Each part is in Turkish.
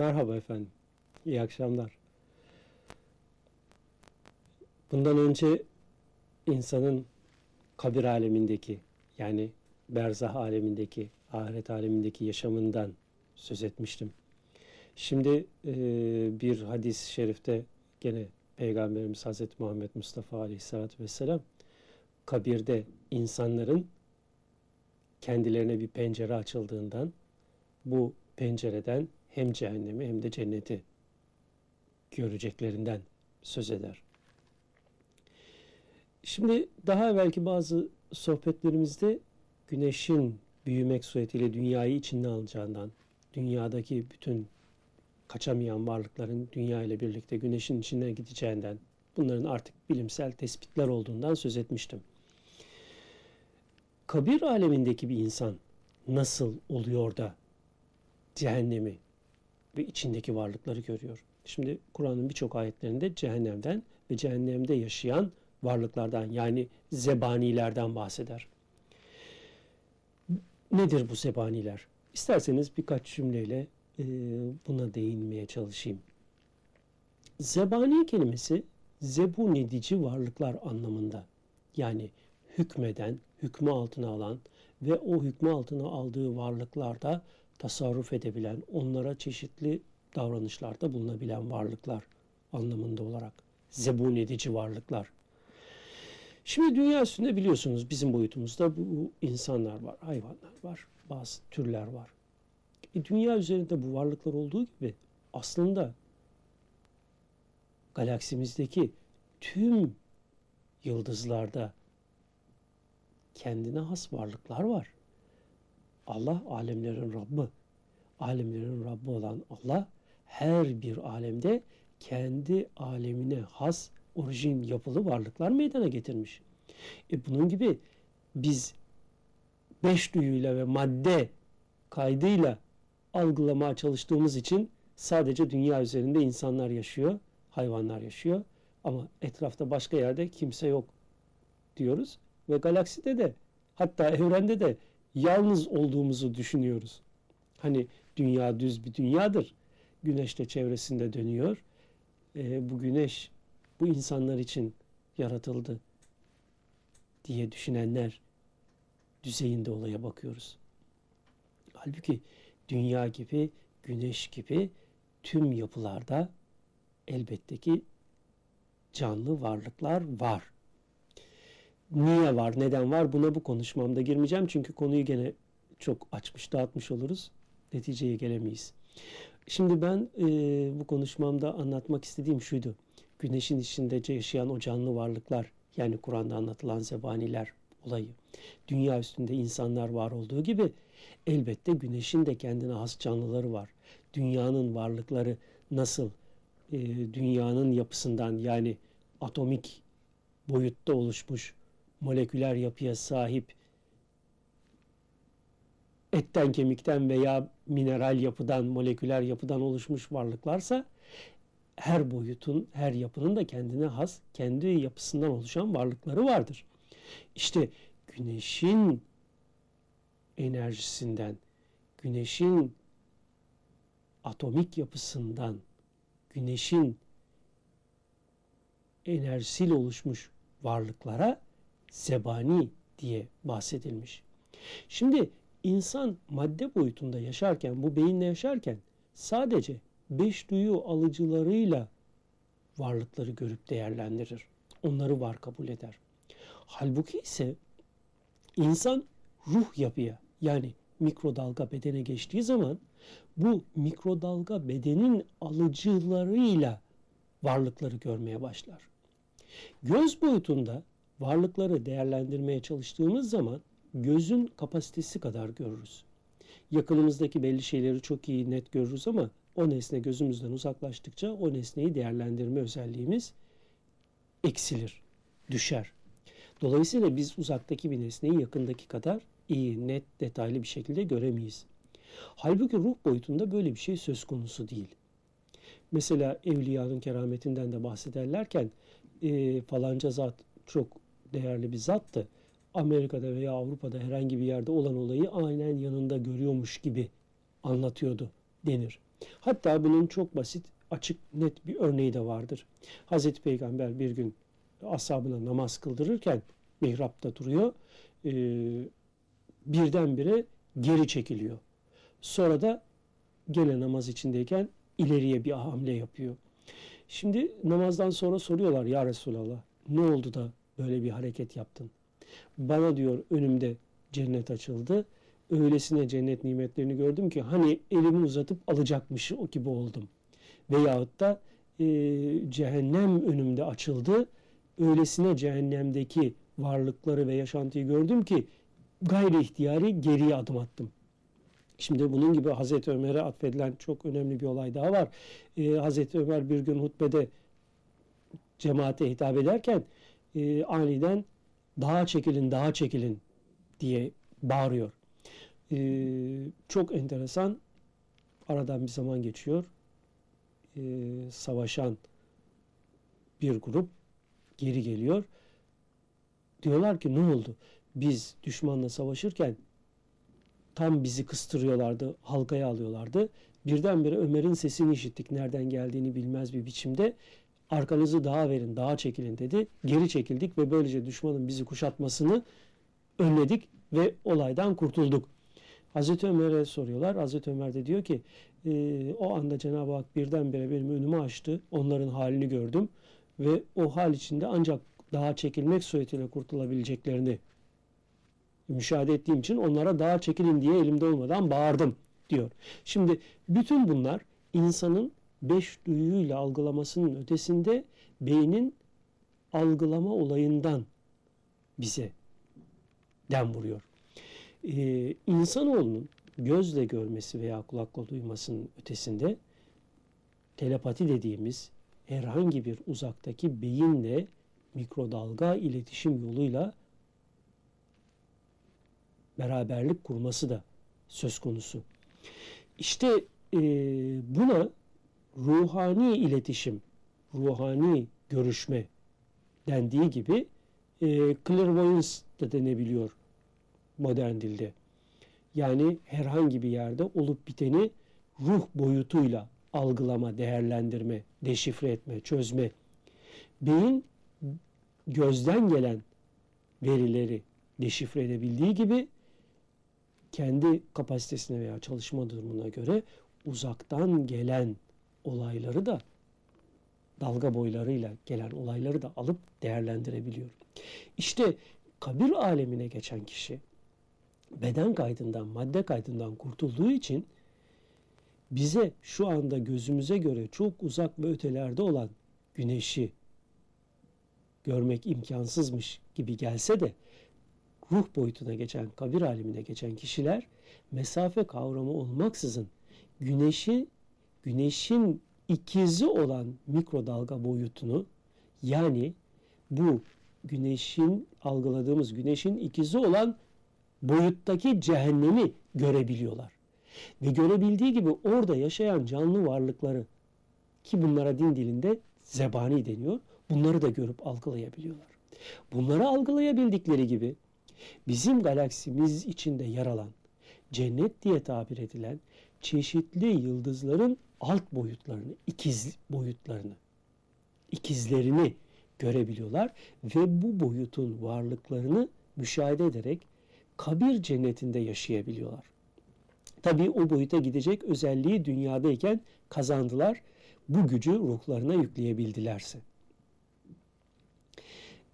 Merhaba efendim. İyi akşamlar. Bundan önce insanın kabir alemindeki yani berzah alemindeki, ahiret alemindeki yaşamından söz etmiştim. Şimdi e, bir hadis-i şerifte gene Peygamberimiz Hazreti Muhammed Mustafa Aleyhisselatü Vesselam kabirde insanların kendilerine bir pencere açıldığından bu pencereden hem cehennemi hem de cenneti göreceklerinden söz eder. Şimdi daha belki bazı sohbetlerimizde güneşin büyümek suretiyle dünyayı içinde alacağından, dünyadaki bütün kaçamayan varlıkların dünya ile birlikte güneşin içine gideceğinden, bunların artık bilimsel tespitler olduğundan söz etmiştim. Kabir alemindeki bir insan nasıl oluyor da cehennemi ve içindeki varlıkları görüyor? Şimdi Kur'an'ın birçok ayetlerinde cehennemden ve cehennemde yaşayan varlıklardan yani zebanilerden bahseder. Nedir bu zebaniler? İsterseniz birkaç cümleyle e, buna değinmeye çalışayım. Zebani kelimesi zebun edici varlıklar anlamında. Yani hükmeden, hükmü altına alan ve o hükmü altına aldığı varlıklarda tasarruf edebilen, onlara çeşitli davranışlarda bulunabilen varlıklar anlamında olarak zebun edici varlıklar. Şimdi dünya üstünde biliyorsunuz bizim boyutumuzda bu insanlar var, hayvanlar var, bazı türler var. E, dünya üzerinde bu varlıklar olduğu gibi aslında galaksimizdeki tüm yıldızlarda kendine has varlıklar var. Allah alemlerin Rabbi. Alemlerin Rabbi olan Allah her bir alemde kendi alemine has orijin yapılı varlıklar meydana getirmiş. E bunun gibi biz beş duyuyla ve madde kaydıyla algılamaya çalıştığımız için sadece dünya üzerinde insanlar yaşıyor, hayvanlar yaşıyor ama etrafta başka yerde kimse yok diyoruz ve galakside de hatta evrende de yalnız olduğumuzu düşünüyoruz. Hani dünya düz bir dünyadır. Güneş de çevresinde dönüyor. E, bu güneş bu insanlar için yaratıldı diye düşünenler düzeyinde olaya bakıyoruz. Halbuki dünya gibi, güneş gibi tüm yapılarda elbette ki canlı varlıklar var. Niye var, neden var buna bu konuşmamda girmeyeceğim. Çünkü konuyu gene çok açmış, dağıtmış oluruz. Neticeye gelemeyiz. Şimdi ben e, bu konuşmamda anlatmak istediğim şuydu. Güneşin içinde yaşayan o canlı varlıklar, yani Kur'an'da anlatılan zebaniler olayı. Dünya üstünde insanlar var olduğu gibi elbette güneşin de kendine has canlıları var. Dünyanın varlıkları nasıl e, dünyanın yapısından yani atomik boyutta oluşmuş moleküler yapıya sahip etten kemikten veya mineral yapıdan, moleküler yapıdan oluşmuş varlıklarsa her boyutun, her yapının da kendine has, kendi yapısından oluşan varlıkları vardır. İşte güneşin enerjisinden, güneşin atomik yapısından, güneşin enerjisiyle oluşmuş varlıklara zebani diye bahsedilmiş. Şimdi insan madde boyutunda yaşarken, bu beyinle yaşarken sadece beş duyu alıcılarıyla varlıkları görüp değerlendirir. Onları var kabul eder. Halbuki ise insan ruh yapıya yani mikrodalga bedene geçtiği zaman bu mikrodalga bedenin alıcılarıyla varlıkları görmeye başlar. Göz boyutunda varlıkları değerlendirmeye çalıştığımız zaman gözün kapasitesi kadar görürüz. Yakınımızdaki belli şeyleri çok iyi net görürüz ama o nesne gözümüzden uzaklaştıkça o nesneyi değerlendirme özelliğimiz eksilir, düşer. Dolayısıyla biz uzaktaki bir nesneyi yakındaki kadar iyi, net, detaylı bir şekilde göremeyiz. Halbuki ruh boyutunda böyle bir şey söz konusu değil. Mesela evliyanın kerametinden de bahsederlerken e, falanca zat çok değerli bir zattı. Amerika'da veya Avrupa'da herhangi bir yerde olan olayı aynen yanında görüyormuş gibi anlatıyordu denir. Hatta bunun çok basit, açık, net bir örneği de vardır. Hazreti Peygamber bir gün ashabına namaz kıldırırken mihrapta duruyor. E, birdenbire geri çekiliyor. Sonra da gene namaz içindeyken ileriye bir hamle yapıyor. Şimdi namazdan sonra soruyorlar ya Resulallah ne oldu da böyle bir hareket yaptın? Bana diyor önümde cennet açıldı. Öylesine cennet nimetlerini gördüm ki hani elimi uzatıp alacakmış o gibi oldum. Veyahut da e, cehennem önümde açıldı. Öylesine cehennemdeki varlıkları ve yaşantıyı gördüm ki gayri ihtiyari geriye adım attım. Şimdi bunun gibi Hazreti Ömer'e atfedilen çok önemli bir olay daha var. Ee, Hazreti Ömer bir gün hutbede cemaate hitap ederken e, aniden daha çekilin, daha çekilin diye bağırıyor. Ee, çok enteresan. Aradan bir zaman geçiyor. Ee, savaşan bir grup geri geliyor. Diyorlar ki ne oldu? Biz düşmanla savaşırken tam bizi kıstırıyorlardı, halkaya alıyorlardı. Birdenbire Ömer'in sesini işittik. Nereden geldiğini bilmez bir biçimde. Arkanızı dağa verin, dağa çekilin dedi. Geri çekildik ve böylece düşmanın bizi kuşatmasını önledik ve olaydan kurtulduk. Hazreti Ömer'e soruyorlar. Hazreti Ömer de diyor ki e, o anda Cenab-ı Hak birdenbire benim önümü açtı. Onların halini gördüm ve o hal içinde ancak daha çekilmek suretiyle kurtulabileceklerini müşahede ettiğim için onlara daha çekilin diye elimde olmadan bağırdım diyor. Şimdi bütün bunlar insanın beş duyuyla algılamasının ötesinde beynin algılama olayından bize dem vuruyor. Ee, insanoğlunun gözle görmesi veya kulakla duymasının ötesinde telepati dediğimiz herhangi bir uzaktaki beyinle mikrodalga iletişim yoluyla beraberlik kurması da söz konusu. İşte e, buna ruhani iletişim, ruhani görüşme dendiği gibi e, clairvoyance da denebiliyor modern dilde. Yani herhangi bir yerde olup biteni ruh boyutuyla algılama, değerlendirme, deşifre etme, çözme. Beyin gözden gelen verileri deşifre edebildiği gibi kendi kapasitesine veya çalışma durumuna göre uzaktan gelen olayları da dalga boylarıyla gelen olayları da alıp değerlendirebiliyor. İşte kabir alemine geçen kişi beden kaydından, madde kaydından kurtulduğu için bize şu anda gözümüze göre çok uzak ve ötelerde olan güneşi görmek imkansızmış gibi gelse de ruh boyutuna geçen, kabir alemine geçen kişiler mesafe kavramı olmaksızın güneşi, güneşin ikizi olan mikrodalga boyutunu yani bu güneşin algıladığımız güneşin ikizi olan boyuttaki cehennemi görebiliyorlar. Ve görebildiği gibi orada yaşayan canlı varlıkları ki bunlara din dilinde zebani deniyor. Bunları da görüp algılayabiliyorlar. Bunları algılayabildikleri gibi bizim galaksimiz içinde yer alan, cennet diye tabir edilen çeşitli yıldızların alt boyutlarını, ikiz boyutlarını, ikizlerini görebiliyorlar ve bu boyutun varlıklarını müşahede ederek kabir cennetinde yaşayabiliyorlar. Tabii o boyuta gidecek özelliği dünyadayken kazandılar. Bu gücü ruhlarına yükleyebildilerse.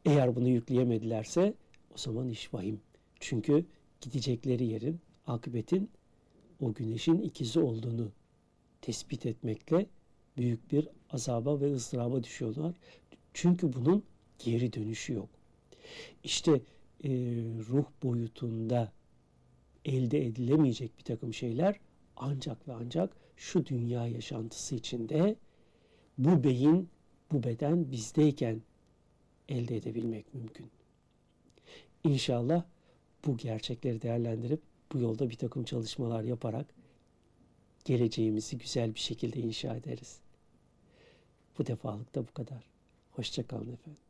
Eğer bunu yükleyemedilerse o zaman iş vahim. Çünkü gidecekleri yerin, akıbetin o güneşin ikizi olduğunu tespit etmekle büyük bir azaba ve ızdıraba düşüyorlar. Çünkü bunun geri dönüşü yok. İşte e, ruh boyutunda elde edilemeyecek bir takım şeyler ancak ve ancak şu dünya yaşantısı içinde bu beyin, bu beden bizdeyken elde edebilmek mümkün. İnşallah bu gerçekleri değerlendirip bu yolda bir takım çalışmalar yaparak geleceğimizi güzel bir şekilde inşa ederiz. Bu defalık da bu kadar. Hoşçakalın efendim.